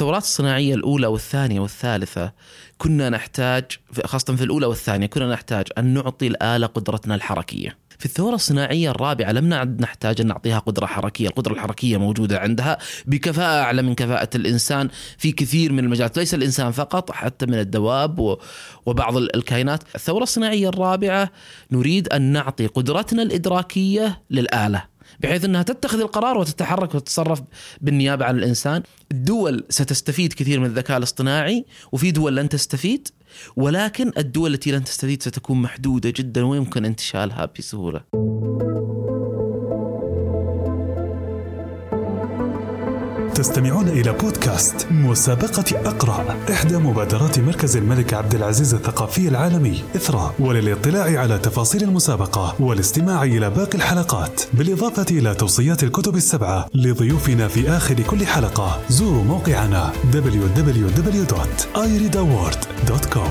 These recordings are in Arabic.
الثورات الصناعية الأولى والثانية والثالثة كنا نحتاج خاصة في الأولى والثانية كنا نحتاج أن نعطي الآلة قدرتنا الحركية. في الثورة الصناعية الرابعة لم نعد نحتاج أن نعطيها قدرة حركية. القدرة الحركية موجودة عندها بكفاءة أعلى من كفاءة الإنسان في كثير من المجالات. ليس الإنسان فقط حتى من الدواب وبعض الكائنات. الثورة الصناعية الرابعة نريد أن نعطي قدرتنا الإدراكية للآلة. بحيث إنها تتخذ القرار وتتحرك وتتصرف بالنيابة عن الإنسان. الدول ستستفيد كثير من الذكاء الاصطناعي وفي دول لن تستفيد ولكن الدول التي لن تستفيد ستكون محدودة جدا ويمكن انتشالها بسهولة. تستمعون إلى بودكاست مسابقة أقرأ إحدى مبادرات مركز الملك عبد العزيز الثقافي العالمي إثراء وللاطلاع على تفاصيل المسابقة والاستماع إلى باقي الحلقات. بالإضافة إلى توصيات الكتب السبعة لضيوفنا في آخر كل حلقة زوروا موقعنا www.ireadaward.com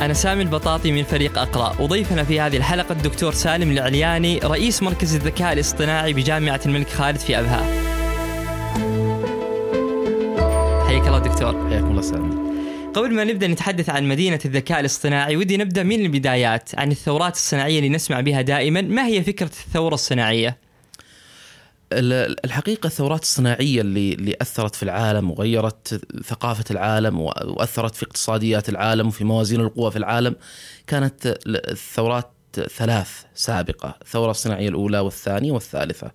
أنا سامي البطاطي من فريق أقرأ. وضيفنا في هذه الحلقة الدكتور سالم العلياني رئيس مركز الذكاء الاصطناعي بجامعة الملك خالد في أبها. حياك الله دكتور. حياكم الله سامي قبل ما نبدأ نتحدث عن مدينة الذكاء الاصطناعي ودي نبدأ من البدايات عن الثورات الصناعية اللي نسمع بها دائما. ما هي فكرة الثورة الصناعية؟ الحقيقة الثورات الصناعية اللي اللي أثرت في العالم وغيرت ثقافة العالم وأثرت في اقتصاديات العالم وفي موازين القوى في العالم كانت الثورات ثلاث سابقة الثورة الصناعية الأولى والثانية والثالثة.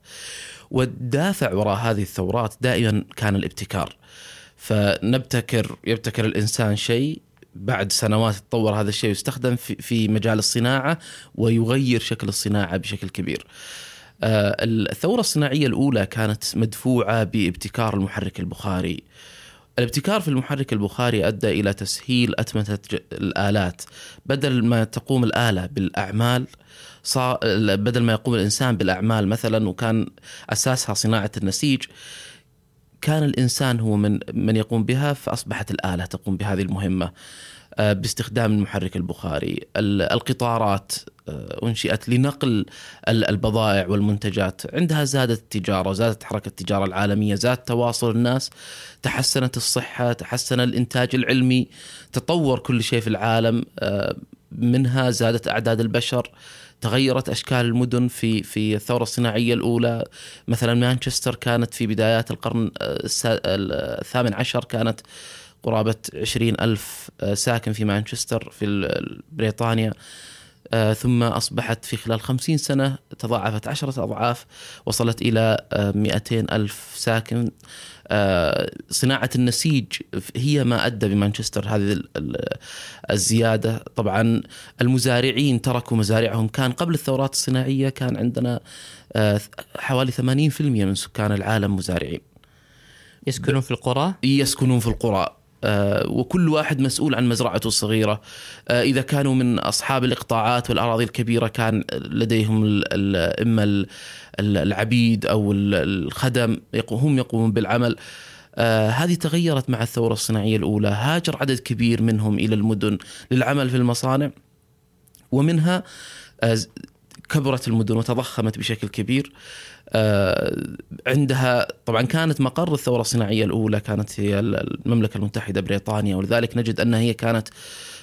والدافع وراء هذه الثورات دائما كان الابتكار. فنبتكر يبتكر الإنسان شيء بعد سنوات تطور هذا الشيء ويستخدم في, في مجال الصناعة ويغير شكل الصناعة بشكل كبير. الثورة الصناعية الأولى كانت مدفوعة بابتكار المحرك البخاري. الابتكار في المحرك البخاري أدى إلى تسهيل أتمتة الآلات. بدل ما تقوم الآلة بالأعمال بدل ما يقوم الإنسان بالأعمال مثلا وكان أساسها صناعة النسيج كان الإنسان هو من من يقوم بها فأصبحت الآلة تقوم بهذه المهمة آه، باستخدام المحرك البخاري. القطارات آه، أنشئت لنقل البضائع والمنتجات. عندها زادت التجارة زادت حركة التجارة العالمية زاد تواصل الناس تحسنت الصحة تحسن الإنتاج العلمي تطور كل شيء في العالم. آه، منها زادت أعداد البشر تغيرت أشكال المدن في في الثورة الصناعية الأولى. مثلا مانشستر كانت في بدايات القرن الثامن عشر كانت قرابة عشرين ألف آه، ساكن في مانشستر في بريطانيا. آه، ثم أصبحت في خلال خمسين سنة تضاعفت عشرة أضعاف وصلت إلى آه، مئتين ألف ساكن. صناعة النسيج هي ما أدى بمانشستر هذه الزيادة. طبعا المزارعين تركوا مزارعهم. كان قبل الثورات الصناعية كان عندنا حوالي 80% من سكان العالم مزارعين. يسكنون في القرى؟ يسكنون في القرى. آه، وكل واحد مسؤول عن مزرعته الصغيرة. آه، إذا كانوا من أصحاب الإقطاعات والأراضي الكبيرة كان لديهم إما العبيد أو الخدم هم يقومون بالعمل. آه هذه تغيرت مع الثورة الصناعية الأولى. هاجر عدد كبير منهم إلى المدن للعمل في المصانع ومنها آه كبرت المدن وتضخمت بشكل كبير. آه، عندها طبعا كانت مقر الثورة الصناعية الأولى كانت هي المملكة المتحدة بريطانيا ولذلك نجد أنها هي كانت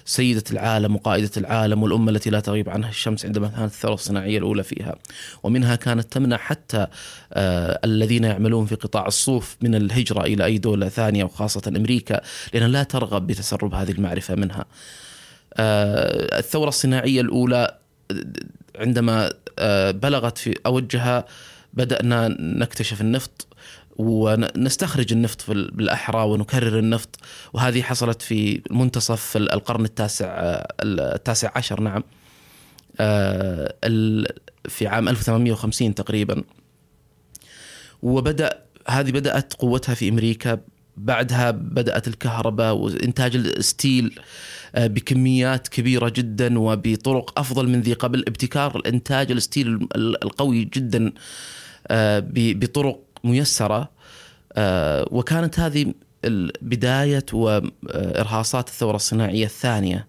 سيدة العالم وقائدة العالم والأمة التي لا تغيب عنها الشمس عندما كانت الثورة الصناعية الأولى فيها. ومنها كانت تمنع حتى آه الذين يعملون في قطاع الصوف من الهجرة إلى أي دولة ثانية وخاصة أمريكا لأنها لا ترغب بتسرب هذه المعرفة منها. آه الثورة الصناعية الأولى عندما آه بلغت في أوجها بدأنا نكتشف النفط ونستخرج النفط بالأحرى ونكرر النفط وهذه حصلت في منتصف القرن التاسع التاسع عشر نعم. آه، في عام 1850 تقريبا. وبدأ هذه بدأت قوتها في أمريكا بعدها بدأت الكهرباء وإنتاج ال steel آه، بكميات كبيرة جدا وبطرق أفضل من ذي قبل ابتكار الإنتاج ال steel القوي جدا. آه، بطرق ميسرة آه، وكانت هذه بدايه وإرهاصات الثورة الصناعية الثانية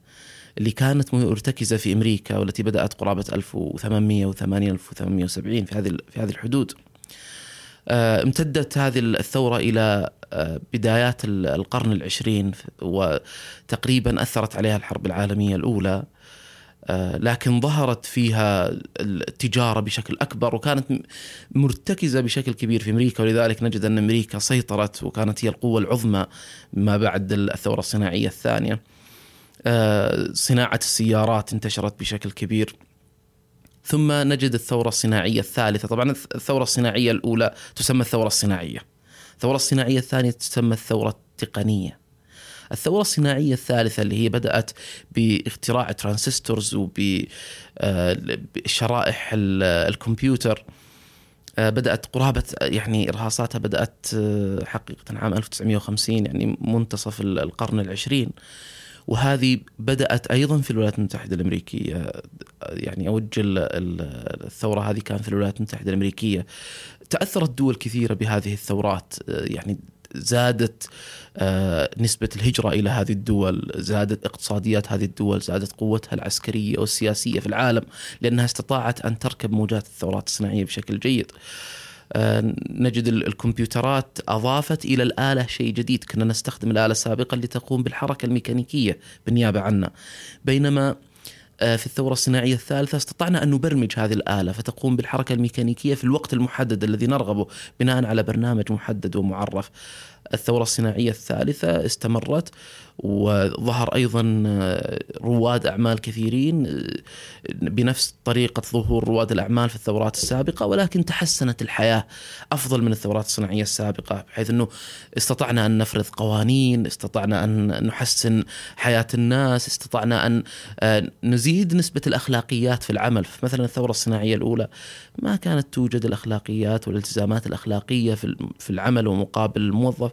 اللي كانت مرتكزة في أمريكا والتي بدأت قرابة 1880 1870 في هذه في هذه الحدود. آه، امتدت هذه الثورة إلى آه، بدايات القرن العشرين وتقريبا أثرت عليها الحرب العالمية الأولى آه، لكن ظهرت فيها التجارة بشكل أكبر وكانت مرتكزة بشكل كبير في أمريكا ولذلك نجد أن أمريكا سيطرت وكانت هي القوة العظمى ما بعد الثورة الصناعية الثانية. صناعة السيارات انتشرت بشكل كبير. ثم نجد الثورة الصناعية الثالثة. طبعا الثورة الصناعية الأولى تسمى الثورة الصناعية. الثورة الصناعية الثانية تسمى الثورة التقنية. الثورة الصناعية الثالثة اللي هي بدأت باختراع الترانزستورز وبشرائح الكمبيوتر. آه، بدأت قرابة يعني إرهاصاتها بدأت آه، حقيقة عام 1950 يعني منتصف القرن العشرين. وهذه بدأت أيضا في الولايات المتحدة الأمريكية. يعني أوج الثورة هذه كان في الولايات المتحدة الأمريكية. تأثرت دول كثيرة بهذه الثورات. يعني زادت آه، نسبة الهجرة إلى هذه الدول زادت اقتصاديات هذه الدول زادت قوتها العسكرية والسياسية في العالم لأنها استطاعت أن تركب موجات الثورات الصناعية بشكل جيد. آه، نجد الكمبيوترات أضافت إلى الآلة شيء جديد. كنا نستخدم الآلة سابقا لتقوم بالحركة الميكانيكية بالنيابة عنا بينما في الثورة الصناعية الثالثة استطعنا أن نبرمج هذه الآلة فتقوم بالحركة الميكانيكية في الوقت المحدد الذي نرغبه بناء على برنامج محدد ومعرف. الثورة الصناعية الثالثة استمرت. وظهر أيضا آه، رواد أعمال كثيرين آه، بنفس طريقة ظهور رواد الأعمال في الثورات السابقة ولكن تحسنت الحياة أفضل من الثورات الصناعية السابقة بحيث إنه استطعنا أن نفرض قوانين، استطعنا أن نحسن حياة الناس، استطعنا أن آه، نزيد نسبة الأخلاقيات في العمل، فمثلا الثورة الصناعية الأولى ما كانت توجد الأخلاقيات والالتزامات الأخلاقية في العمل ومقابل الموظف.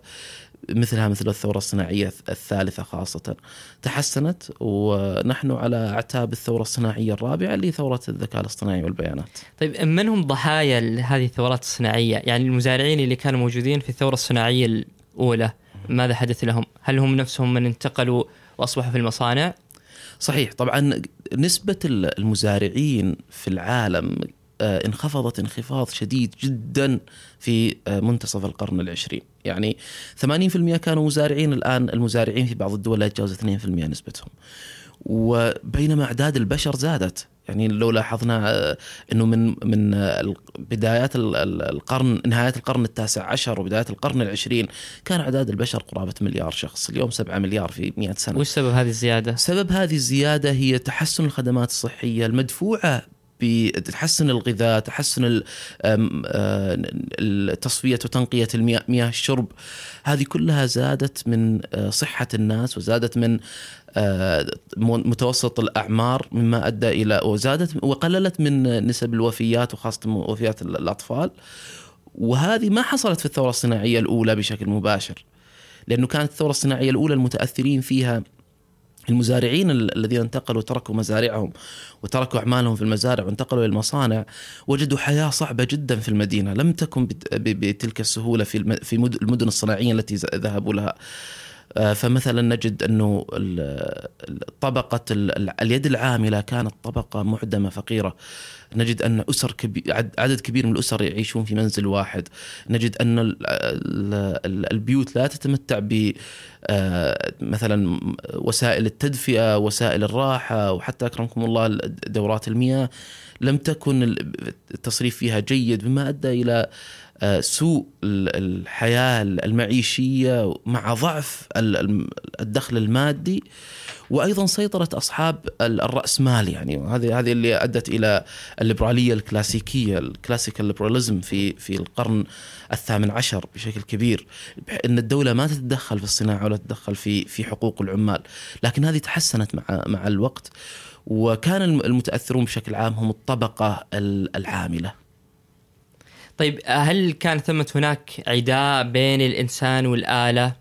مثلها مثل الثورة الصناعية الثالثة خاصة. تحسنت ونحن على أعتاب الثورة الصناعية الرابعة اللي ثورة الذكاء الاصطناعي والبيانات. طيب من هم ضحايا هذه الثورات الصناعية؟ يعني المزارعين اللي كانوا موجودين في الثورة الصناعية الأولى ماذا حدث لهم؟ هل هم نفسهم من انتقلوا وأصبحوا في المصانع؟ صحيح طبعا نسبة المزارعين في العالم انخفضت انخفاض شديد جدا في آه، منتصف القرن العشرين يعني 80% كانوا مزارعين الآن المزارعين في بعض الدول لا يتجاوز 2% نسبتهم وبينما أعداد البشر زادت يعني لو لاحظنا آه، إنه من من بدايات القرن نهاية القرن التاسع عشر وبداية القرن العشرين كان أعداد البشر قرابة مليار شخص، اليوم 7 مليار في 100 سنة. وش سبب هذه الزيادة؟ سبب هذه الزيادة هي تحسن الخدمات الصحية المدفوعة بتحسن الغذاء تحسن تصفية وتنقية المياه مياه الشرب. هذه كلها زادت من صحة الناس وزادت من متوسط الأعمار مما أدى إلى وزادت وقللت من نسب الوفيات وخاصة وفيات الأطفال. وهذه ما حصلت في الثورة الصناعية الأولى بشكل مباشر لأنه كانت الثورة الصناعية الأولى المتأثرين فيها المزارعين الذين انتقلوا وتركوا مزارعهم وتركوا أعمالهم في المزارع وانتقلوا إلى المصانع وجدوا حياة صعبة جدا في المدينة. لم تكن بتلك السهولة في المدن الصناعية التي ذهبوا لها. فمثلا نجد أنه طبقة اليد العاملة كانت طبقة معدمة فقيرة. نجد أن أسر كبير عدد كبير من الأسر يعيشون في منزل واحد. نجد أن البيوت لا تتمتع ب آه، مثلا وسائل التدفئة وسائل الراحة وحتى أكرمكم الله دورات المياه. لم تكن التصريف فيها جيد مما أدى إلى آه، سوء الحياة المعيشية مع ضعف الدخل المادي وأيضا سيطرة أصحاب الراس-مال يعني. وهذه هذه اللي أدت إلى الليبرالية الكلاسيكية الكلاسيكال ليبراليزم في في القرن الثامن عشر بشكل كبير إن الدولة ما تتدخل في الصناعة ولا تتدخل في في حقوق العمال. لكن هذه تحسنت مع مع الوقت وكان المتأثرون بشكل عام هم الطبقة العاملة. طيب هل كان ثمة هناك عداء بين الإنسان والآلة؟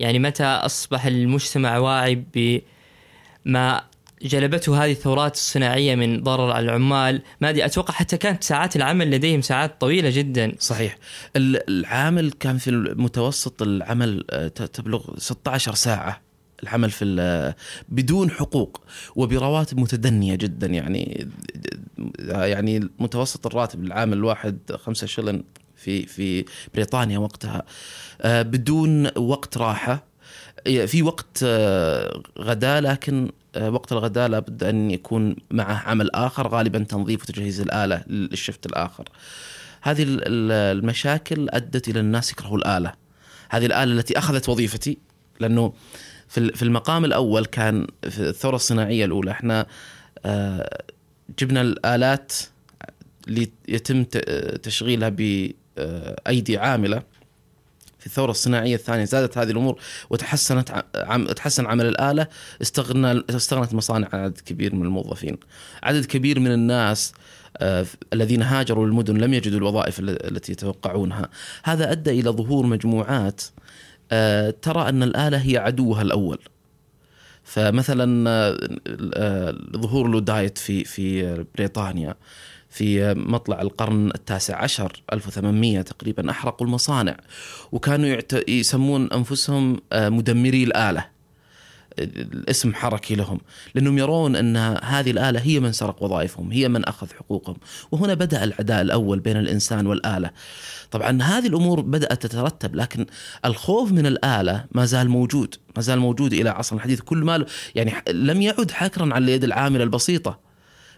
يعني متى أصبح المجتمع واعي بما جلبته هذه الثورات الصناعية من ضرر على العمال؟ ما أدري أتوقع حتى كانت ساعات العمل لديهم ساعات طويلة جدا. صحيح. العامل كان في المتوسط العمل آه، تبلغ 16 ساعة. العمل في بدون حقوق وبرواتب متدنية جدا يعني يعني متوسط الراتب للعامل الواحد خمسة شلن في في بريطانيا وقتها آه، بدون وقت راحة في وقت آه، غداء لكن آه، وقت الغداء لابد أن يكون معه عمل آخر غالبا تنظيف وتجهيز الآلة للشفت الآخر. هذه المشاكل أدت إلى الناس يكرهوا الآلة. هذه الآلة التي أخذت وظيفتي لأنه في المقام الأول كان في الثورة الصناعية الأولى. إحنا جبنا الآلات ليتم تشغيلها بايدي عاملة في الثورة الصناعية الثانية. زادت هذه الأمور وتحسنت عم تحسن عمل الآلة. استغنى استغنت المصانع عن عدد كبير من الموظفين. عدد كبير من الناس آه الذين هاجروا للمدن لم يجدوا الوظائف التي يتوقعونها. هذا أدى إلى ظهور مجموعات آه ترى أن الآلة هي عدوها الأول. فمثلا آه, آه، ظهور لودايت في في بريطانيا في مطلع القرن التاسع عشر 1800 تقريبا أحرقوا المصانع. وكانوا يسمون أنفسهم آه، مدمري الآلة. الاسم حركي لهم لأنهم يرون أن هذه الآلة هي من سرق وظائفهم هي من أخذ حقوقهم. وهنا بدأ العداء الأول بين الإنسان والآلة. طبعا هذه الأمور بدأت تترتب لكن الخوف من الآلة ما زال موجود ما زال موجود إلى عصرنا الحديث. كل ما يعني لم يعد حكرا على اليد العاملة البسيطة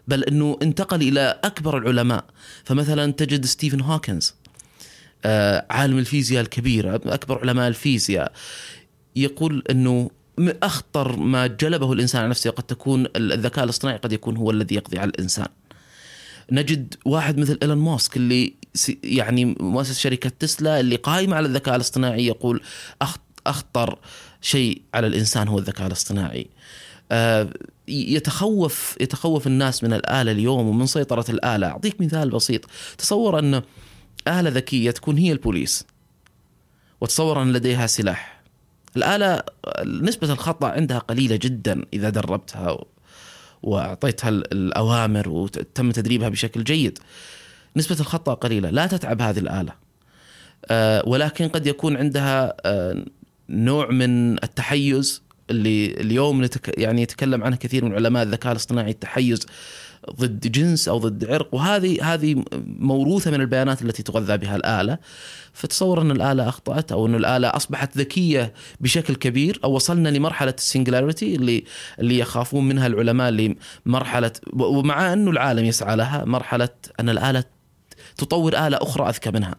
بل إنه انتقل إلى أكبر العلماء. فمثلا تجد ستيفن هوكنز آه، عالم الفيزياء الكبير أكبر علماء الفيزياء يقول انه أخطر ما جلبه الإنسان على نفسه قد تكون الذكاء الاصطناعي قد يكون هو الذي يقضي على الإنسان. نجد واحد مثل إيلون ماسك اللي يعني مؤسس شركة تسلا اللي قائمة على الذكاء الاصطناعي يقول أخطر شيء على الإنسان هو الذكاء الاصطناعي. آه، يتخوف يتخوف الناس من الآلة اليوم ومن سيطرة الآلة أعطيك مثال بسيط تصور أن آلة ذكية تكون هي البوليس وتصور أن لديها سلاح الآلة نسبة الخطأ عندها قليلة جدا إذا دربتها وأعطيتها الأوامر وتم تدريبها بشكل جيد. نسبة الخطأ قليلة لا تتعب هذه الآلة. آه، ولكن قد يكون عندها آه، نوع من التحيز اللي اليوم يعني يتكلم عنه كثير من علماء الذكاء الاصطناعي التحيز ضد جنس أو ضد عرق وهذه هذه موروثة من البيانات التي تغذى بها الآلة. فتصور أن الآلة أخطأت أو أن الآلة أصبحت ذكية بشكل كبير أو وصلنا لمرحلة السنجلاريتي اللي اللي يخافون منها العلماء اللي مرحله ومع انه العالم يسعى لها مرحلة أن الآلة تطور آلة أخرى أذكى منها.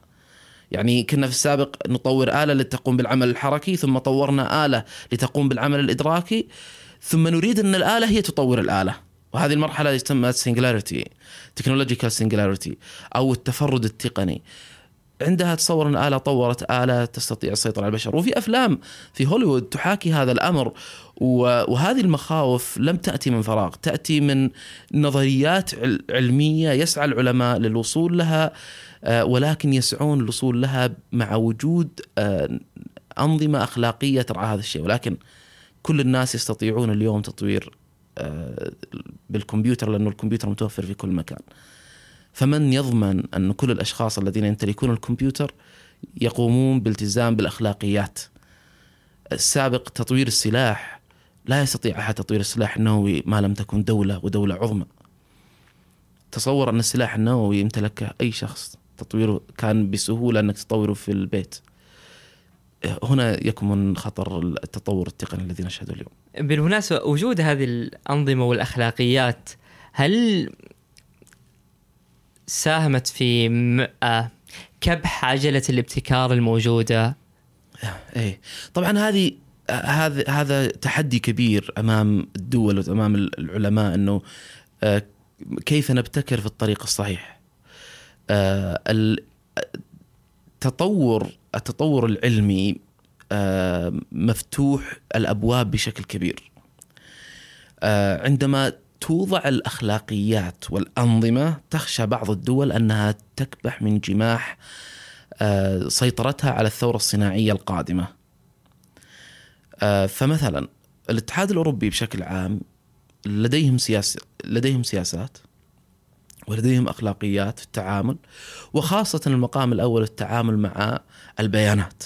يعني كنا في السابق نطور آلة لتقوم بالعمل الحركي ثم طورنا آلة لتقوم بالعمل الإدراكي ثم نريد أن الآلة هي تطور الآلة. وهذه المرحلة تسمى singularity technological singularity أو التفرد التقني. عندها تصور أن آلة طورت آلة تستطيع السيطره على البشر. وفي أفلام في هوليوود تحاكي هذا الأمر. وهذه المخاوف لم تأتي من فراغ تأتي من نظريات علمية يسعى العلماء للوصول لها آه، ولكن يسعون الوصول لها مع وجود آه، أنظمة أخلاقية ترعى هذا الشيء. ولكن كل الناس يستطيعون اليوم تطوير بالكمبيوتر لأنه الكمبيوتر متوفر في كل مكان. فمن يضمن أن كل الأشخاص الذين يمتلكون الكمبيوتر يقومون بالتزام بالأخلاقيات؟ السابق تطوير السلاح لا يستطيع أحد تطوير السلاح النووي ما لم تكن دولة ودولة عظمى. تصور أن السلاح النووي يمتلكه أي شخص تطويره كان بسهولة أنك تطوره في البيت. هنا يكمن خطر التطور التقني الذي نشهده اليوم. بالمناسبة وجود هذه الأنظمة والأخلاقيات هل ساهمت في آه، كبح عجلة الابتكار الموجودة؟ إيه طبعا هذه هذا هذا تحدي كبير أمام الدول وأمام العلماء إنه آه، كيف نبتكر في الطريق الصحيح. آه، التطور التطور العلمي آه، مفتوح الأبواب بشكل كبير. آه، عندما توضع الأخلاقيات والأنظمة تخشى بعض الدول أنها تكبح من جماح سيطرتها على الثورة الصناعية القادمة. فمثلا الاتحاد الأوروبي بشكل عام لديهم سياسه لديهم سياسات ولديهم أخلاقيات في التعامل وخاصة المقام الأول التعامل مع البيانات.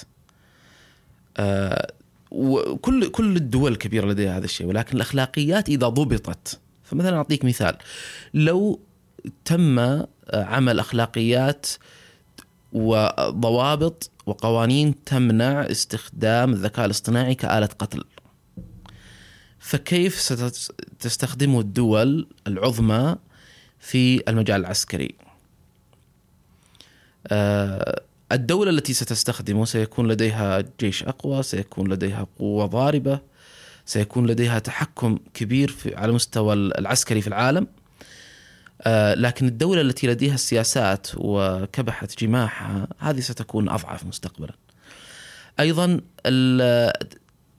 آه وكل كل الدول الكبيرة لديها هذا الشيء ولكن الأخلاقيات إذا ضبطت فمثلا أعطيك مثال لو تم عمل أخلاقيات وضوابط وقوانين تمنع استخدام الذكاء الاصطناعي كآلة قتل. فكيف ستستخدمه الدول العظمى في المجال العسكري؟ آه، الدولة التي ستستخدمه سيكون لديها جيش أقوى سيكون لديها قوة ضاربة سيكون لديها تحكم كبير في على مستوى العسكري في العالم. آه، لكن الدولة التي لديها السياسات وكبحت جماحها هذه ستكون أضعف مستقبلا. أيضا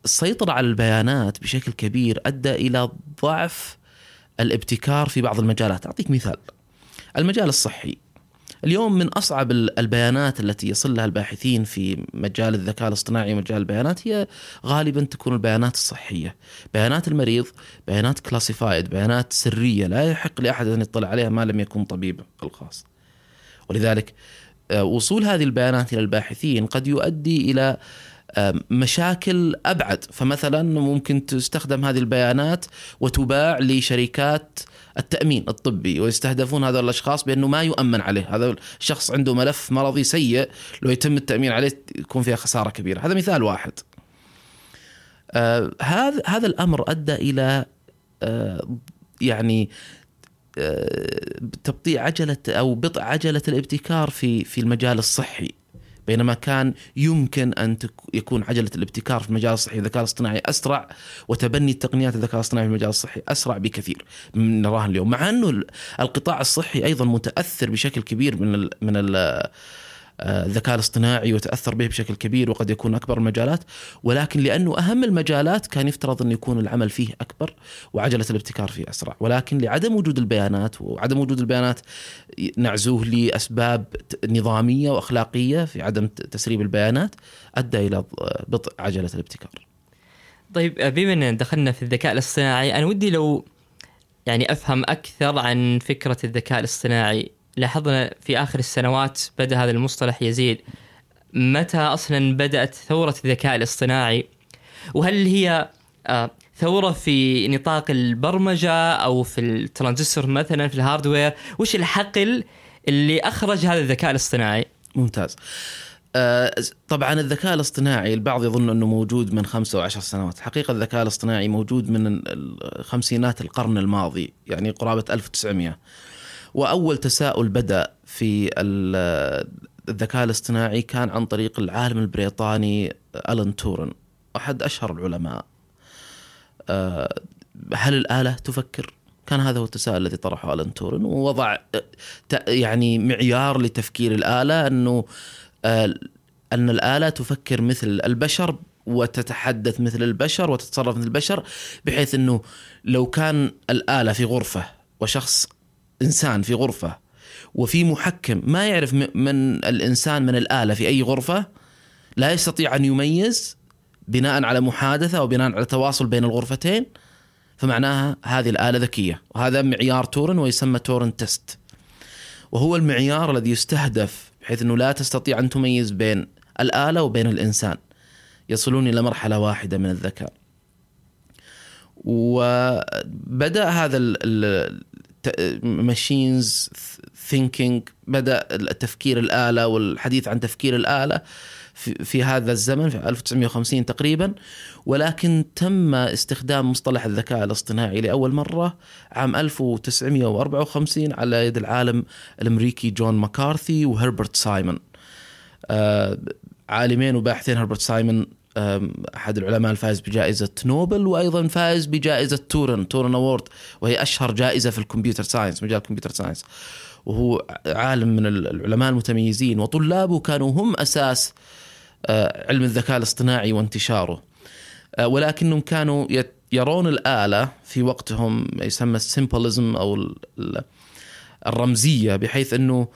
السيطرة على البيانات بشكل كبير أدى إلى ضعف الابتكار في بعض المجالات. أعطيك مثال. المجال الصحي. اليوم من أصعب البيانات التي يصل لها الباحثين في مجال الذكاء الاصطناعي ومجال البيانات هي غالبا تكون البيانات الصحية، بيانات المريض، بيانات كلاسيفايد، بيانات سرية لا يحق لأحد أن يطلع عليها ما لم يكن طبيب الخاص. ولذلك آه، وصول هذه البيانات إلى الباحثين قد يؤدي إلى مشاكل أبعد فمثلا ممكن تستخدم هذه البيانات وتباع لشركات التأمين الطبي ويستهدفون هذول الأشخاص بأنه ما يؤمن عليه، هذا الشخص عنده ملف مرضي سيء لو يتم التأمين عليه يكون فيها خسارة كبيرة، هذا مثال واحد. هذا هذا الأمر أدى إلى يعني تبطيء عجلة أو بطء عجلة الابتكار في في المجال الصحي. بينما كان يمكن أن يكون عجلة الابتكار في المجال الصحي الذكاء الاصطناعي أسرع وتبني التقنيات الذكاء الاصطناعي في المجال الصحي أسرع بكثير من نراه اليوم مع أنه القطاع الصحي أيضا متأثر بشكل كبير من ال من ال آه، الذكاء الاصطناعي وتأثر به بشكل كبير وقد يكون أكبر المجالات ولكن لأنه أهم المجالات كان يفترض انه يكون العمل فيه أكبر وعجلة الابتكار فيه أسرع ولكن لعدم وجود البيانات وعدم وجود البيانات نعزوه لأسباب نظامية وأخلاقية في عدم تسريب البيانات أدى إلى بطء عجلة الابتكار. طيب بما إن دخلنا في الذكاء الاصطناعي أنا ودي لو يعني أفهم أكثر عن فكرة الذكاء الاصطناعي لاحظنا في آخر السنوات بدأ هذا المصطلح يزيد. متى أصلا بدأت ثورة الذكاء الاصطناعي؟ وهل هي آه، ثورة في نطاق البرمجة أو في الترانزستور مثلا في ال hardware؟ وش الحقل اللي أخرج هذا الذكاء الاصطناعي؟ ممتاز. آه، طبعا الذكاء الاصطناعي البعض يظن أنه موجود من خمسة أو عشر سنوات. حقيقة الذكاء الاصطناعي موجود من خمسينات القرن الماضي يعني قرابة 1900 وأول تساؤل بدأ في الذكاء الاصطناعي كان عن طريق العالم البريطاني ألان تورن أحد أشهر العلماء. آه، هل الآلة تفكر؟ كان هذا هو التساؤل الذي طرحه ألان تورن ووضع يعني معيار لتفكير الآلة أنه آه، أن الآلة تفكر مثل البشر وتتحدث مثل البشر وتتصرف مثل البشر بحيث أنه لو كان الآلة في غرفة وشخص إنسان في غرفة وفي محكم ما يعرف من الإنسان من الآلة في أي غرفة لا يستطيع أن يميز بناء على محادثة أو بناء على تواصل بين الغرفتين فمعناها هذه الآلة ذكية. وهذا معيار تورنغ ويسمى Turing test. وهو المعيار الذي يستهدف بحيث إنه لا تستطيع أن تميز بين الآلة وبين الإنسان. يصلون إلى مرحلة واحدة من الذكاء. وبدأ هذا machines thinking بدأ التفكير الآلة والحديث عن تفكير الآلة في, هذا الزمن في 1950 تقريبا. ولكن تم استخدام مصطلح الذكاء الاصطناعي لأول مرة عام 1954 على يد العالم الأمريكي جون ماكارثي وهربرت سايمون. آه عالمين وباحثين هربرت سايمون أحد العلماء الفائز بجائزة نوبل وأيضا فائز بجائزة تورنغ Turing Award وهي أشهر جائزة في ال computer science مجال ال computer science. وهو عالم من العلماء المتميزين وطلابه كانوا هم أساس آه، علم الذكاء الاصطناعي وانتشاره. آه، ولكنهم كانوا يرون الآلة في وقتهم يسمى ال symbolism أو الرمزية بحيث آه،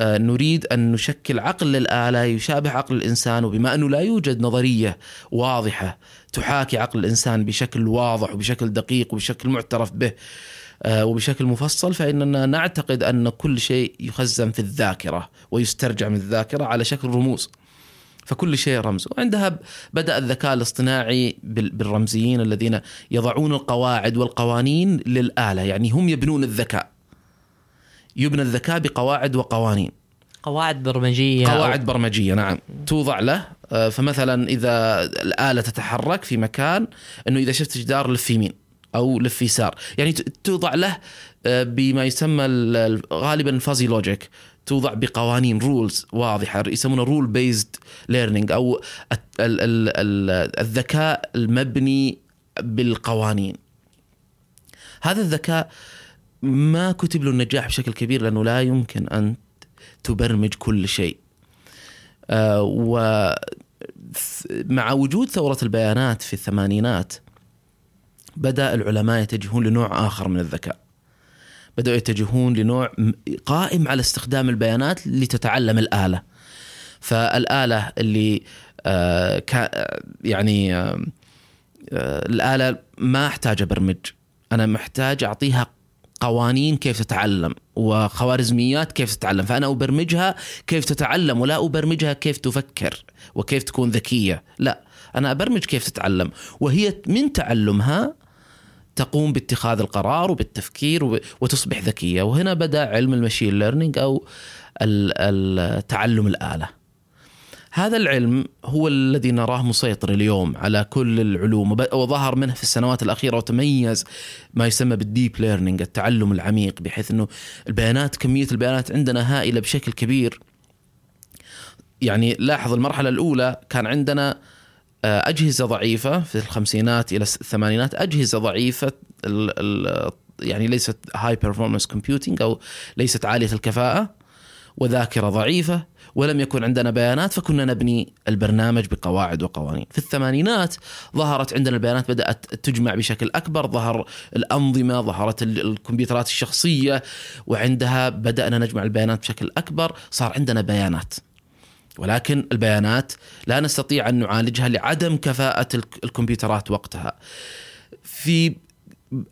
نريد أن نشكل عقل للاله يشابه عقل الإنسان وبما أنه لا يوجد نظرية واضحة تحاكي عقل الإنسان بشكل واضح وبشكل دقيق وبشكل معترف به آه، وبشكل مفصل فإننا نعتقد أن كل شيء يخزن في الذاكرة ويسترجع من الذاكرة على شكل رموز. فكل شيء رمز وعندها بدأ الذكاء الاصطناعي بالرمزيين الذين يضعون القواعد والقوانين للآلة يعني هم يبنون الذكاء يبنى الذكاء بقواعد وقوانين. قواعد برمجية. قواعد برمجية نعم. توضع له. آه، فمثلا إذا الآلة تتحرك في مكان إنه إذا شفت جدار لف يمين أو لف يسار. يعني توضع له آه، بما يسمى ال- ال- غالبا ال fuzzy logic توضع بقوانين rules واضحة يسمونه rule based learning أو الذكاء المبني بالقوانين. هذا الذكاء ما كتب له النجاح بشكل كبير لأنه لا يمكن أن تبرمج كل شيء. آه، و ث- مع وجود ثورة البيانات في الثمانينات بدأ العلماء يتجهون لنوع آخر من الذكاء. بدأوا يتجهون لنوع قائم على استخدام البيانات لتتعلم الآلة. فالآلة اللي آه، يعني آه، الآلة ما أحتاج أبرمج. أنا محتاج أعطيها قوانين كيف تتعلم وخوارزميات كيف تتعلم. فأنا أبرمجها كيف تتعلم ولا أبرمجها كيف تفكر وكيف تكون ذكية. لا أنا أبرمج كيف تتعلم. وهي من تعلمها تقوم باتخاذ القرار وبالتفكير وب- وتصبح ذكية. وهنا بدأ علم المشين ليرنينج أو ال- ال- تعلم الآلة. هذا العلم هو الذي نراه مسيطر اليوم على كل العلوم وظهر منه في السنوات الأخيرة وتميز ما يسمى بالديب ليرنينج التعلم العميق بحيث أنه البيانات كمية البيانات عندنا هائلة بشكل كبير. يعني لاحظ المرحلة الأولى كان عندنا آه، أجهزة ضعيفة في الخمسينات إلى الثمانينات أجهزة ضعيفة يعني ليست هاي performance كومبيوتنج أو ليست عالية الكفاءة وذاكرة ضعيفة. ولم يكن عندنا بيانات فكنا نبني البرنامج بقواعد وقوانين في الثمانينات ظهرت عندنا البيانات بدأت تجمع بشكل أكبر ظهر الأنظمة ظهرت ال- الكمبيوترات الشخصية وعندها بدأنا نجمع البيانات بشكل أكبر صار عندنا بيانات ولكن البيانات لا نستطيع أن نعالجها لعدم كفاءة الك- الكمبيوترات وقتها. في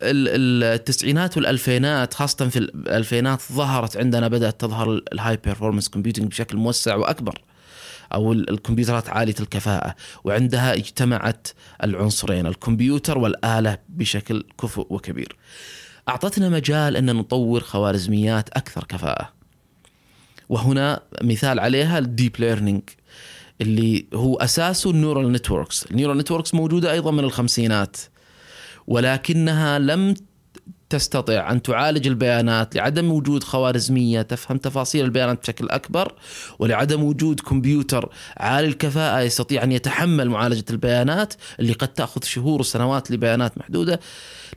التسعينات والألفينات خاصة في الألفينات ظهرت عندنا بدأت تظهر ال high performance computing بشكل موسع وأكبر أو ال- الكمبيوترات عالية الكفاءة وعندها اجتمعت العنصرين الكمبيوتر والآلة بشكل كفؤ وكبير. أعطتنا مجال إن نطور خوارزميات أكثر كفاءة. وهنا مثال عليها ال deep learning اللي هو أساسه ال neural networks، ال neural networks موجودة أيضا من الخمسينات ولكنها لم تستطيع أن تعالج البيانات لعدم وجود خوارزمية تفهم تفاصيل البيانات بشكل أكبر ولعدم وجود كمبيوتر عالي الكفاءة يستطيع أن يتحمل معالجة البيانات اللي قد تأخذ شهور وسنوات لبيانات محدودة.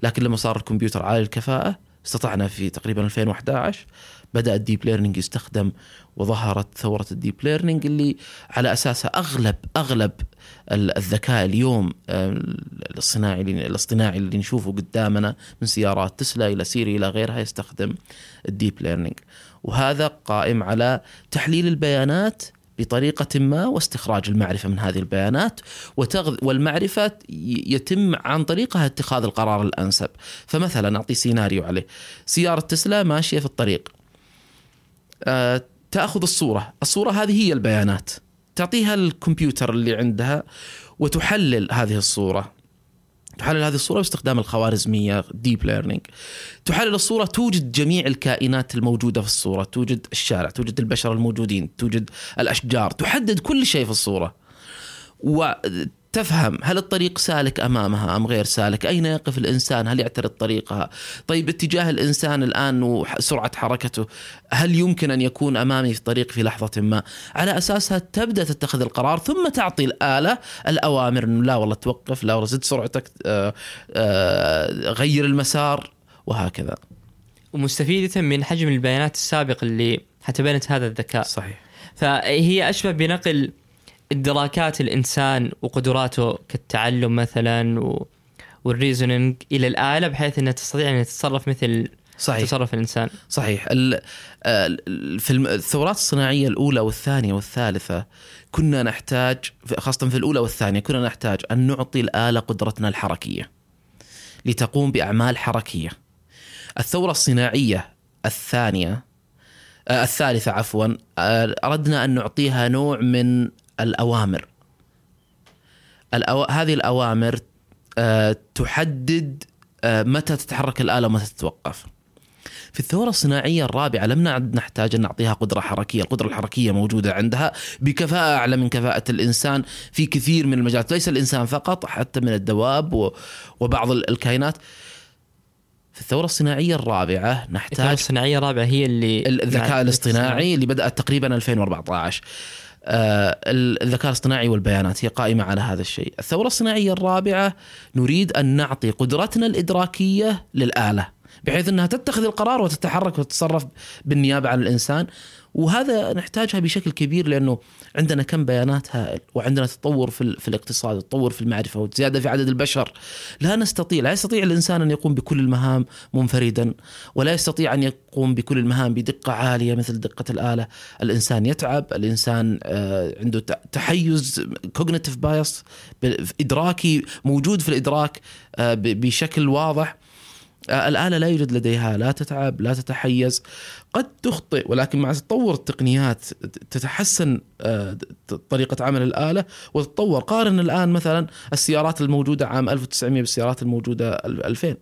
لكن لما صار الكمبيوتر عالي الكفاءة استطعنا في تقريبا 2011 بدأ ال deep learning يستخدم وظهرت ثورة ال deep learning اللي على أساسها أغلب أغلب ال- الذكاء اليوم آه، الصناعي الاصطناعي اللي نشوفه قدامنا من سيارات تسلا إلى سيري إلى غيرها يستخدم ال deep learning وهذا قائم على تحليل البيانات بطريقة ما واستخراج المعرفة من هذه البيانات وتغذ والمعرفة يتم عن طريقها اتخاذ القرار الأنسب. فمثلا أعطي سيناريو عليه. سيارة تسلا ماشية في الطريق. آه، تأخذ الصورة، الصورة هذه هي البيانات. تعطيها الكمبيوتر اللي عندها وتحلل هذه الصورة. تحلل هذه الصورة باستخدام الخوارزمية deep learning. تحلل الصورة توجد جميع الكائنات الموجودة في الصورة، توجد الشارع، توجد البشر الموجودين، توجد الأشجار، تحدد كل شيء في الصورة. وتفهم هل الطريق سالك أمامها أم غير سالك؟ أين يقف الإنسان؟ هل يعترض طريقها؟ طيب اتجاه الإنسان الآن وسرعة حركته هل يمكن أن يكون أمامي في طريق في لحظة ما؟ على أساسها تبدأ تتخذ القرار ثم تعطي الآلة الأوامر إنه لا والله توقف، لا والله زد سرعتك، آه، آه، غير المسار وهكذا. ومستفيدة من حجم البيانات السابق اللي حتبنت هذا الذكاء صحيح. فهي أشبه بنقل إدراكات الإنسان وقدراته كالتعلم مثلا و... والريزونينج إلى الآلة بحيث أنها تستطيع أن تتصرف مثل صحيح. تصرف الإنسان صحيح في الثورات الصناعية الأولى والثانية والثالثة كنا نحتاج خاصة في الأولى والثانية كنا نحتاج أن نعطي الآلة قدرتنا الحركية لتقوم بأعمال حركية. الثورة الصناعية الثانية آه، الثالثة عفوا آه، أردنا أن نعطيها نوع من الأوامر. الأو... هذه الأوامر آه، تحدد آه، متى تتحرك الآلة ومتى تتوقف. في الثورة الصناعية الرابعة لم نعد نحتاج أن نعطيها قدرة حركية. القدرة الحركية موجودة عندها بكفاءة أعلى من كفاءة الإنسان في كثير من المجالات. ليس الإنسان فقط حتى من الدواب و- وبعض ال- الكائنات. في الثورة الصناعية الرابعة الثورة نحتاج الصناعية الرابعة هي اللي الذكاء الاصطناعي اللي بدأت تقريبا 2014 آه، الذكاء الاصطناعي والبيانات هي قائمة على هذا الشيء. الثورة الصناعية الرابعة نريد أن نعطي قدرتنا الإدراكية للآلة. بحيث أنها تتخذ القرار وتتحرك وتتصرف بالنيابة عن الإنسان. وهذا نحتاجها بشكل كبير لأنه عندنا كم بيانات هائل وعندنا تطور في, في الاقتصاد وتطور في المعرفة وزيادة في عدد البشر. لا نستطيع لا يستطيع الإنسان أن يقوم بكل المهام منفردا ولا يستطيع أن يقوم بكل المهام بدقة عالية مثل دقة الآلة. الإنسان يتعب الإنسان آه، عنده تحيز cognitive bias إدراكي موجود في الإدراك آه، بشكل واضح. الآلة لا يوجد لديها لا تتعب لا تتحيز. قد تخطئ ولكن مع تطور التقنيات تتحسن آه، طريقة عمل الآلة وتتطور. قارن الآن مثلا السيارات الموجودة عام 1900 بالسيارات الموجودة ال- 2000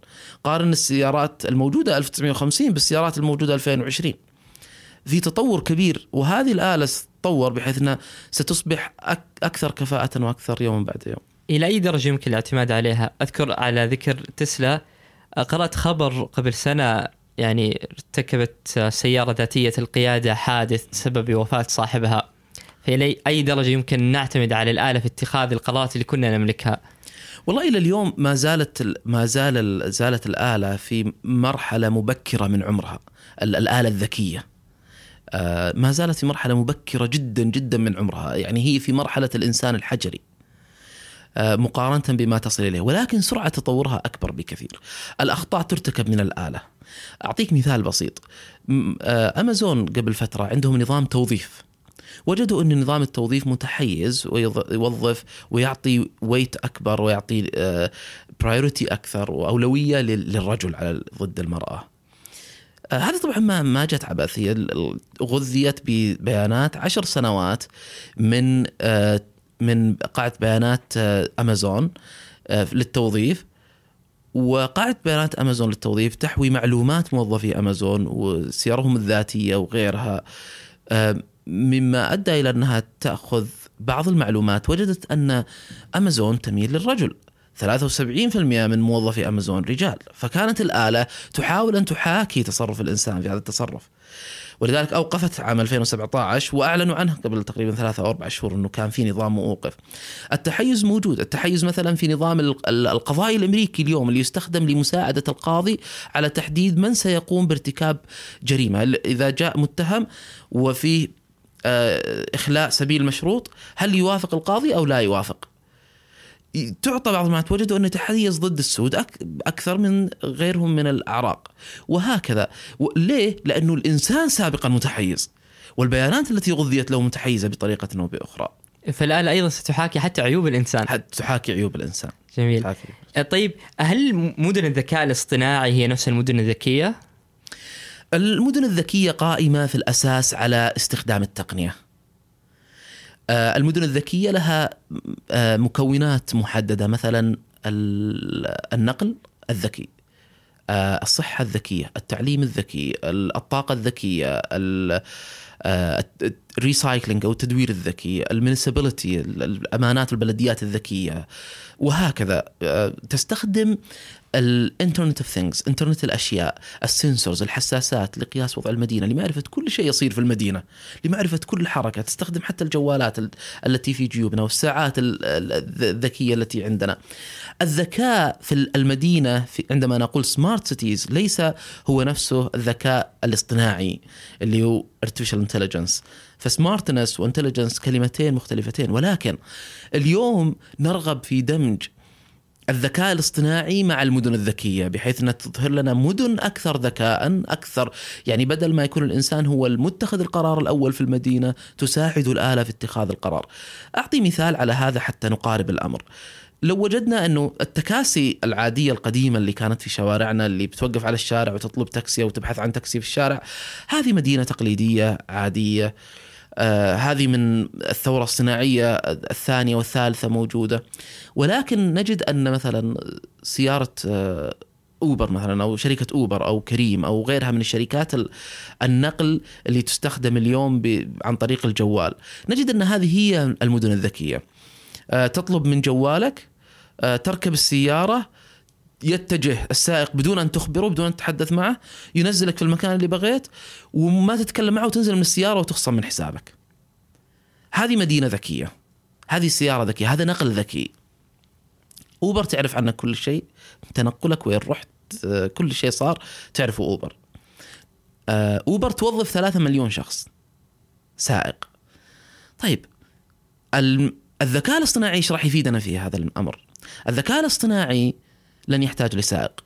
قارن السيارات الموجودة 1950 بالسيارات الموجودة 2020 في تطور كبير وهذه الآلة ستتطور بحيث أنها ستصبح أك- أكثر كفاءة وأكثر يوما بعد يوم. إلى أي درجة يمكن الاعتماد عليها؟ أذكر على ذكر تسلا قرأت خبر قبل سنة يعني ارتكبت سيارة ذاتية القيادة حادث تسبب بوفاة صاحبها. فإلى أي درجة يمكن نعتمد على الآلة في اتخاذ القرارات اللي كنا نملكها. والله إلى اليوم ما زالت ال- ما زال ال- زالت الآلة في مرحلة مبكرة من عمرها ال- الآلة الذكية. آه، ما زالت في مرحلة مبكرة جدا جدا من عمرها. يعني هي في مرحلة الإنسان الحجري. مقارنة بما تصل إليه ولكن سرعة تطورها أكبر بكثير. الأخطاء ترتكب من الآلة. أعطيك مثال بسيط. آه، أمازون قبل فترة عندهم نظام توظيف. وجدوا أن نظام التوظيف متحيز ويوظف ويعطي ويت أكبر ويعطي برايورتي أكثر وأولوية لل- للرجل على ضد المرأة. آه، هذا طبعا ما ما جت عبث هي غذيت ببيانات عشر سنوات من آه، من قاعدة بيانات آه، أمازون آه، للتوظيف. وقاعدة بيانات أمازون للتوظيف تحوي معلومات موظفي أمازون وسيرهم الذاتية وغيرها آه، مما أدى إلى أنها تأخذ بعض المعلومات. وجدت أن أمازون تميل للرجل 73% من موظفي أمازون رجال. فكانت الآلة تحاول أن تحاكي تصرف الإنسان في هذا التصرف. ولذلك أوقفت عام 2017 وأعلنوا عنه قبل تقريبا ثلاثة أو أربع شهور إنه كان في نظام موقف. التحيز موجود، التحيز مثلا في نظام ال- ال- القضائي الأمريكي اليوم اللي يستخدم لمساعدة القاضي على تحديد من سيقوم بارتكاب جريمة، إذا جاء متهم وفي آه، إخلاء سبيل مشروط، هل يوافق القاضي أو لا يوافق؟ تعطى بعض المعلومات. وجدوا انه يتحيز ضد السود أك- أكثر من غيرهم من الأعراق. وهكذا. ليه؟ لأنه الإنسان سابقا متحيز. والبيانات التي غذيت له متحيزة بطريقة أو بأخرى. فالآلة أيضا ستحاكي حتى عيوب الإنسان. حتى تحاكي عيوب الإنسان. جميل. تحاكي. طيب هل مدن الذكاء الاصطناعي هي نفس المدن الذكية؟ المدن الذكية قائمة في الأساس على استخدام التقنية. آه، المدن الذكية لها آه، مكونات محددة مثلا ال- النقل الذكي آه، الصحة الذكية التعليم الذكي ال- الطاقة الذكية ال recycling أو التدوير الذكي ال municipality الأمانات البلديات الذكية وهكذا. آه، تستخدم ال internet of things انترنت الأشياء ال sensors الحساسات لقياس وضع المدينة لمعرفة كل شيء يصير في المدينة لمعرفة كل حركة تستخدم حتى الجوالات ال- التي في جيوبنا والساعات ال- ال- الذكية التي عندنا. الذكاء في المدينة في عندما نقول smart cities ليس هو نفسه الذكاء الاصطناعي اللي هو artificial intelligence. ف smartness و intelligence كلمتين مختلفتين ولكن اليوم نرغب في دمج الذكاء الاصطناعي مع المدن الذكية بحيث أنها تظهر لنا مدن أكثر ذكاء أكثر يعني بدل ما يكون الإنسان هو المتخذ القرار الأول في المدينة تساعد الآلة في اتخاذ القرار. أعطي مثال على هذا حتى نقارب الأمر. لو وجدنا أنه التكاسي العادية القديمة اللي كانت في شوارعنا اللي بتوقف على الشارع وتطلب تاكسي أو تبحث عن تاكسي في الشارع هذه مدينة تقليدية عادية هذه من الثورة الصناعية الثانية والثالثة موجودة. ولكن نجد أن مثلا سيارة آه أوبر مثلا أو شركة أوبر أو كريم أو غيرها من الشركات ال- النقل اللي تستخدم اليوم عن طريق الجوال. نجد أن هذه هي المدن الذكية. آه، تطلب من جوالك آه، تركب السيارة يتجه السائق بدون أن تخبره بدون أن تتحدث معه ينزلك في المكان اللي بغيت وما تتكلم معه وتنزل من السيارة وتخصم من حسابك. هذه مدينة ذكية. هذه سيارة ذكية. هذا نقل ذكي. أوبر تعرف عنك كل شيء. تنقلك وين رحت آه، كل شيء صار. تعرفه أوبر. آه، أوبر توظف ثلاثة مليون شخص. سائق. طيب الذكاء الاصطناعي إيش راح يفيدنا في هذا الأمر؟ الذكاء الاصطناعي لن يحتاج لسائق.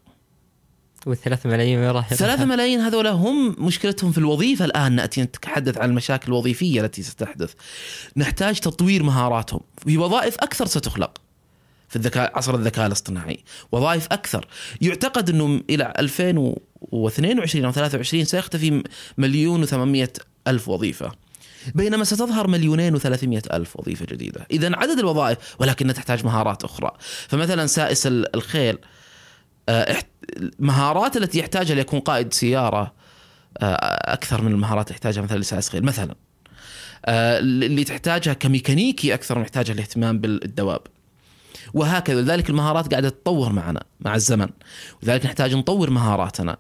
والثلاثة ملايين وين راح ثلاثة ملايين هذولا هم مشكلتهم في الوظيفة الآن نأتي نتحدث عن المشاكل الوظيفية التي ستحدث. نحتاج تطوير مهاراتهم. في وظائف أكثر ستخلق في الذكاء عصر الذكاء الاصطناعي. وظائف أكثر. يعتقد أنه إلى 2022 أو 23 سيختفي مليون و800 ألف وظيفة. بينما ستظهر مليونين وثلاثمية ألف وظيفة جديدة. إذا عدد الوظائف ولكنها تحتاج مهارات أخرى. فمثلا سائس ال- الخيل. المهارات التي يحتاجها ليكون قائد سيارة آه، أكثر من المهارات اللي يحتاجها مثلا لسائس خيل مثلا آه، اللي تحتاجها كميكانيكي أكثر من يحتاجها الاهتمام بالدواب. وهكذا. لذلك المهارات قاعدة تتطور معنا مع الزمن. ولذلك نحتاج نطور مهاراتنا.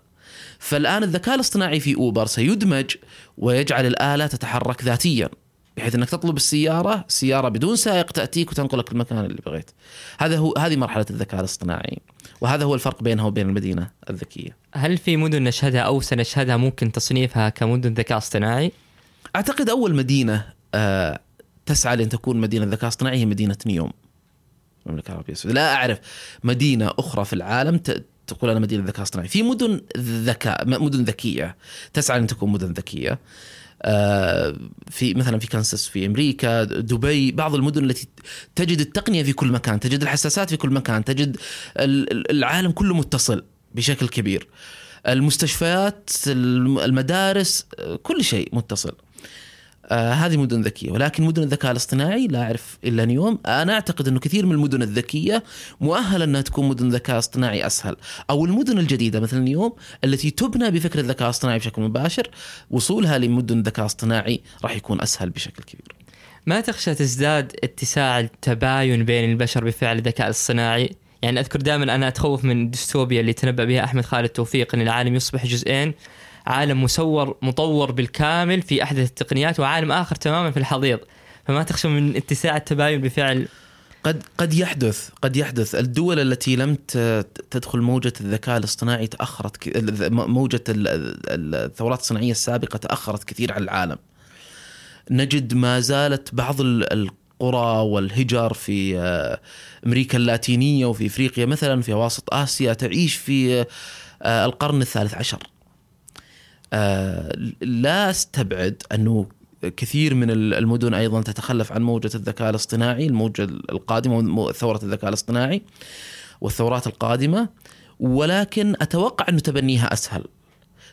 فالآن الذكاء الاصطناعي في أوبر سيدمج ويجعل الآلة تتحرك ذاتيا. بحيث إنك تطلب السيارة سيارة بدون سائق تأتيك وتنقلك المكان اللي بغيت. هذا هو هذه مرحلة الذكاء الاصطناعي. وهذا هو الفرق بينها وبين المدينة الذكية. هل في مدن نشهدها أو سنشهدها ممكن تصنيفها كمدن ذكاء اصطناعي؟ أعتقد أول مدينة آه، تسعى لأن تكون مدينة ذكاء اصطناعي هي مدينة نيوم المملكة العربية السعودية. لا أعرف مدينة أخرى في العالم ت- تقول أنا مدينة ذكاء اصطناعي. في مدن ذكاء مدن ذكية تسعى لأن تكون مدن ذكية. في مثلا في كانساس في أمريكا دبي بعض المدن التي تجد التقنية في كل مكان تجد الحساسات في كل مكان تجد ال- ال- العالم كله متصل بشكل كبير. المستشفيات الم- المدارس آه، كل شيء متصل. آه هذه مدن ذكية. ولكن مدن الذكاء الاصطناعي لا أعرف إلا اليوم. أنا أعتقد إنه كثير من المدن الذكية مؤهلة إنها تكون مدن ذكاء اصطناعي أسهل. أو المدن الجديدة مثل اليوم التي تبنى بفكر الذكاء الاصطناعي بشكل مباشر وصولها لمدن ذكاء اصطناعي راح يكون أسهل بشكل كبير. ما تخشى تزداد اتساع التباين بين البشر بفعل الذكاء الصناعي؟ يعني أذكر دائما أنا أتخوف من الديستوبيا اللي تنبأ بها أحمد خالد توفيق إن العالم يصبح جزئين. عالم مصور مطور بالكامل في أحدث التقنيات وعالم آخر تماما في الحضيض. فما تخشى من اتساع التباين بفعل قد قد يحدث قد يحدث. الدول التي لم تدخل موجة الذكاء الاصطناعي تأخرت موجة ال- ال- الثورات الصناعية السابقة تأخرت كثير على العالم. نجد ما زالت بعض ال- القرى والهجر في آه، أمريكا اللاتينية وفي إفريقيا مثلا في وسط آسيا تعيش في آه، القرن الثالث عشر. لا أستبعد أنه كثير من المدن أيضا تتخلف عن موجة الذكاء الاصطناعي الموجة القادمة ثورة الذكاء الاصطناعي والثورات القادمة. ولكن أتوقع أنه تبنيها أسهل.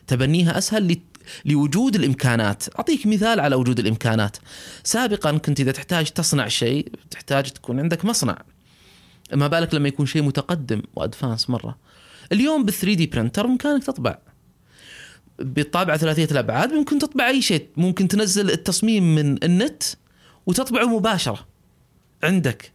تبنيها أسهل لوجود الإمكانات. أعطيك مثال على وجود الإمكانات. سابقا كنت إذا تحتاج تصنع شيء تحتاج تكون عندك مصنع. ما بالك لما يكون شيء متقدم و advanced مرة. اليوم بال 3D printer بامكانك تطبع. بالطابعه ثلاثية الأبعاد ممكن تطبع أي شيء. ممكن تنزل التصميم من النت وتطبعه مباشرة عندك.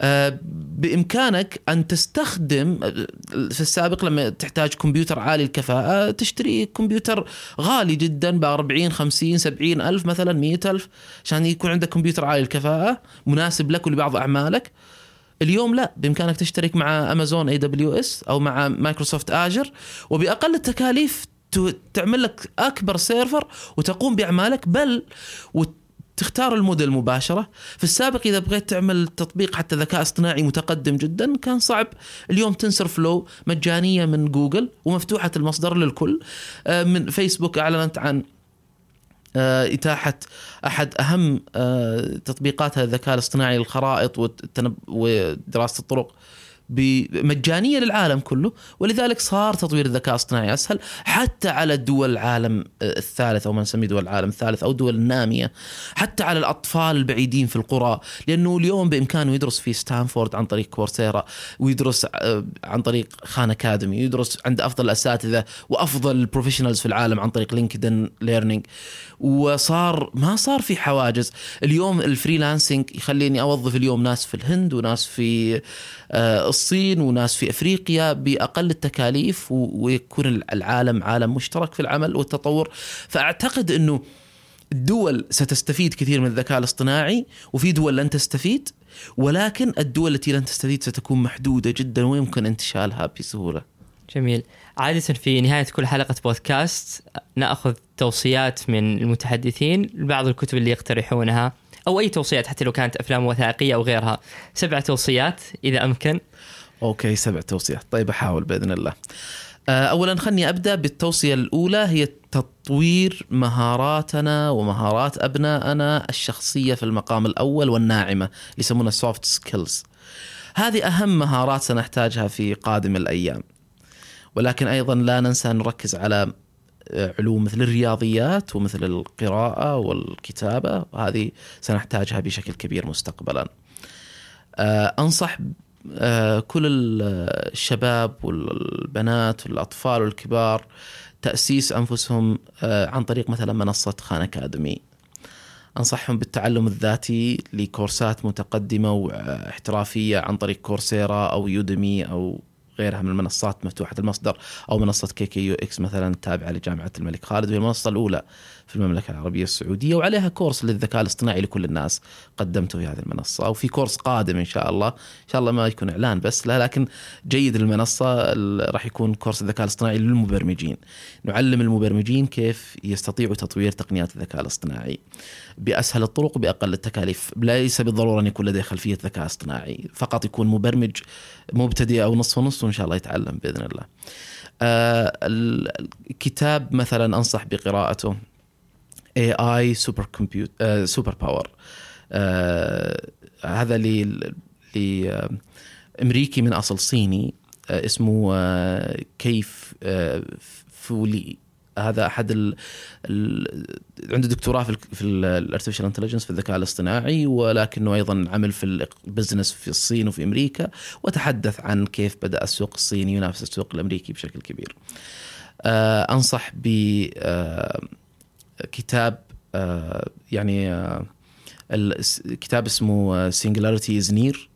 آه، بإمكانك أن تستخدم آه، في السابق لما تحتاج كمبيوتر عالي الكفاءة تشتري كمبيوتر غالي جدا ب 40 50 70 ألف مثلا 100 ألف عشان يكون عندك كمبيوتر عالي الكفاءة مناسب لك ولبعض أعمالك. اليوم لا بإمكانك تشترك مع Amazon AWS أو مع Microsoft Azure وبأقل التكاليف تعمل لك أكبر server وتقوم بأعمالك بل وتختار الموديل مباشرة. في السابق إذا بغيت تعمل تطبيق حتى ذكاء اصطناعي متقدم جدا كان صعب. اليوم TensorFlow مجانية من جوجل ومفتوحة المصدر للكل. آه، من فيسبوك أعلنت عن آه، إتاحة أحد أهم آه، تطبيقاتها الذكاء الاصطناعي للخرائط ودراسة الطرق. مجانيه للعالم كله ولذلك صار تطوير الذكاء الاصطناعي أسهل حتى على دول العالم الثالث أو ما نسميه دول العالم الثالث أو دول النامية حتى على الأطفال البعيدين في القرى. لأنه اليوم بإمكانه يدرس في ستانفورد عن طريق Coursera ويدرس آه، عن طريق Khan Academy يدرس عند أفضل الأساتذة وأفضل ال professionals في العالم عن طريق LinkedIn Learning وصار ما صار في حواجز. اليوم ال freelancing يخليني أوظف اليوم ناس في الهند وناس في آه، الصين وناس في أفريقيا بأقل التكاليف ويكون العالم عالم مشترك في العمل والتطور فأعتقد إنه الدول ستستفيد كثير من الذكاء الاصطناعي وفي دول لن تستفيد ولكن الدول التي لن تستفيد ستكون محدودة جدا ويمكن انتشالها بسهولة. جميل. عادة في نهاية كل حلقة بودكاست نأخذ توصيات من المتحدثين لبعض الكتب اللي يقترحونها أو أي توصيات حتى لو كانت أفلام وثائقية أو غيرها. سبع توصيات إذا أمكن. okay سبع توصيات، طيب أحاول بإذن الله. آه، اولا خلني أبدأ بالتوصية الأولى هي تطوير مهاراتنا ومهارات أبنائنا الشخصية في المقام الأول والناعمة اللي يسمونها soft skills. هذه أهم مهارات سنحتاجها في قادم الأيام. ولكن أيضا لا ننسى أن نركز على علوم مثل الرياضيات ومثل القراءة والكتابة وهذه سنحتاجها بشكل كبير مستقبلا. آه، أنصح آه، كل الشباب والبنات والأطفال والكبار تأسيس أنفسهم آه، عن طريق مثلا منصة خان أكاديمي أنصحهم بالتعلم الذاتي لكورسات متقدمة واحترافية عن طريق كورسيرا أو يودمي أو غيرها من المنصات مفتوحة المصدر أو منصة KKUx مثلا تابعة لجامعة الملك خالد وهي المنصة الأولى. في المملكة العربية السعودية وعليها course للذكاء الاصطناعي لكل الناس قدمته في هذه المنصة وفي course قادم إن شاء الله. إن شاء الله ما يكون إعلان بس لا لكن جيد المنصه راح يكون course الذكاء الاصطناعي للمبرمجين. نعلم المبرمجين كيف يستطيعوا تطوير تقنيات الذكاء الاصطناعي بأسهل الطرق وباقل التكاليف. ليس بالضرورة أن يكون لديه خلفية ذكاء اصطناعي فقط يكون مبرمج مبتدئ أو نص ونص وإن شاء الله يتعلم بإذن الله. آه الكتاب مثلا أنصح بقراءته. AI Superpower كمبيوت superpower هذا ل امريكي من أصل صيني آه اسمه آه كاي آه فو لي هذا أحد ال ال عنده دكتوراه في, في ال artificial intelligence في الذكاء الاصطناعي ولكنه أيضا عمل في ال business في الصين وفي أمريكا وتحدث عن كيف بدأ السوق الصيني ينافس السوق الأمريكي بشكل كبير. آه أنصح ب آه كتاب آه يعني آه الكتاب اسمه Singularity Is Near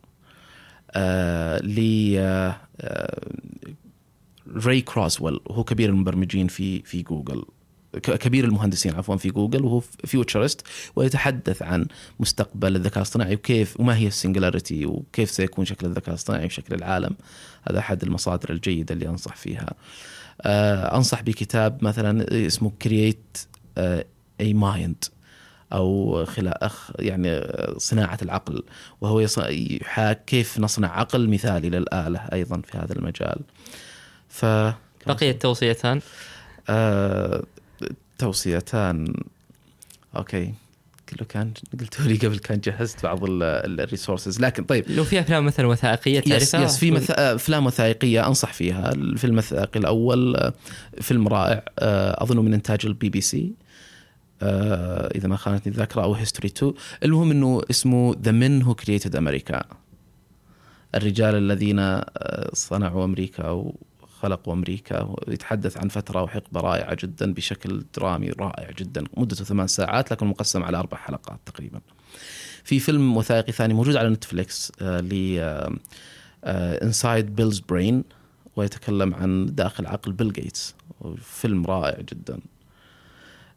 ل راي كورزويل وهو كبير المبرمجين في في جوجل كبير المهندسين عفوا في جوجل وهو futurist ويتحدث عن مستقبل الذكاء الاصطناعي وكيف وما هي ال singularity وكيف سيكون شكل الذكاء الاصطناعي بشكل العالم. هذا أحد المصادر الجيدة اللي أنصح فيها. آه أنصح بكتاب مثلا اسمه Create a Mind أو خلا يعني صناعة العقل. وهو يحكي كيف نصنع عقل مثالي للآلة أيضا في هذا المجال. ف بقي التوصيتان آه توصيتان. okay. كله كان قلت لي قبل كان جهزت بعض ال resources لكن طيب. لو في أفلام مثلا وثائقية تعرفها؟ yes, yes في مث... أفلام وثائقية أنصح فيها. الفيلم الوثائقي الأول آه، فيلم رائع آه، اظنه من إنتاج البي بي سي إذا ما خانتني الذاكرة أو History 2 المهم إنه اسمه The Men Who Created America الرجال الذين آه، صنعوا أمريكا أو خلقوا أمريكا ويتحدث عن فترة وحقبة رائعة جدا بشكل درامي رائع جدا مدته ثمان ساعات لكن مقسم على أربع حلقات تقريبا. في فيلم وثائقي ثاني موجود على Netflix آه، ل Inside Bill's Brain ويتكلم عن داخل عقل بيل جيتس فيلم رائع جدا.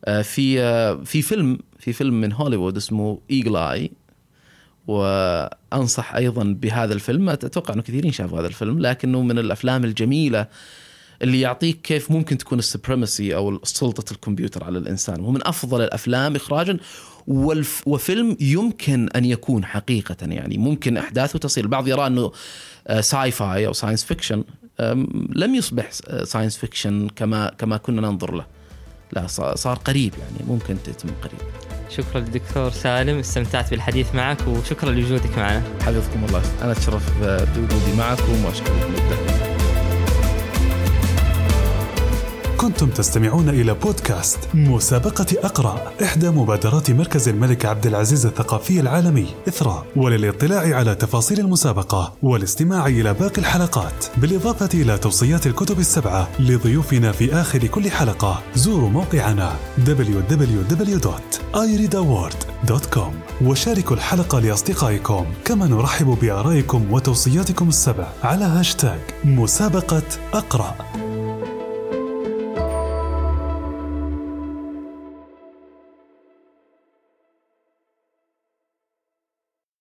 آه، في آه، في فيلم في فيلم من هوليوود اسمه Eagle Eye وأنصح أيضا بهذا الفيلم. أتوقع إنه كثيرين شافوا هذا الفيلم لكنه من الأفلام الجميلة اللي يعطيك كيف ممكن تكون supremacy أو سلطه الكمبيوتر على الإنسان. ومن أفضل الأفلام اخراجا وألف وفيلم يمكن أن يكون حقيقة يعني. ممكن أحداثه تصير. البعض يرى إنه sci آه، fi أو science fiction لم يصبح science fiction كما كما كنا ننظر له. لا صار قريب يعني ممكن تتم قريب. شكرا للدكتور سالم استمتعت بالحديث معك وشكرا لوجودك معنا. حفظكم الله. أنا أتشرف بوجودي معكم وأشكركم جدا. كنتم تستمعون إلى بودكاست مسابقة أقرأ إحدى مبادرات مركز الملك عبد العزيز الثقافي العالمي إثراء وللاطلاع على تفاصيل المسابقة والاستماع إلى باقي الحلقات. بالإضافة إلى توصيات الكتب السبعة لضيوفنا في آخر كل حلقة زوروا موقعنا www.ireadaward.com وشاركوا الحلقة لأصدقائكم. كما نرحب بآرائكم وتوصياتكم السبع على هاشتاج مسابقة أقرأ.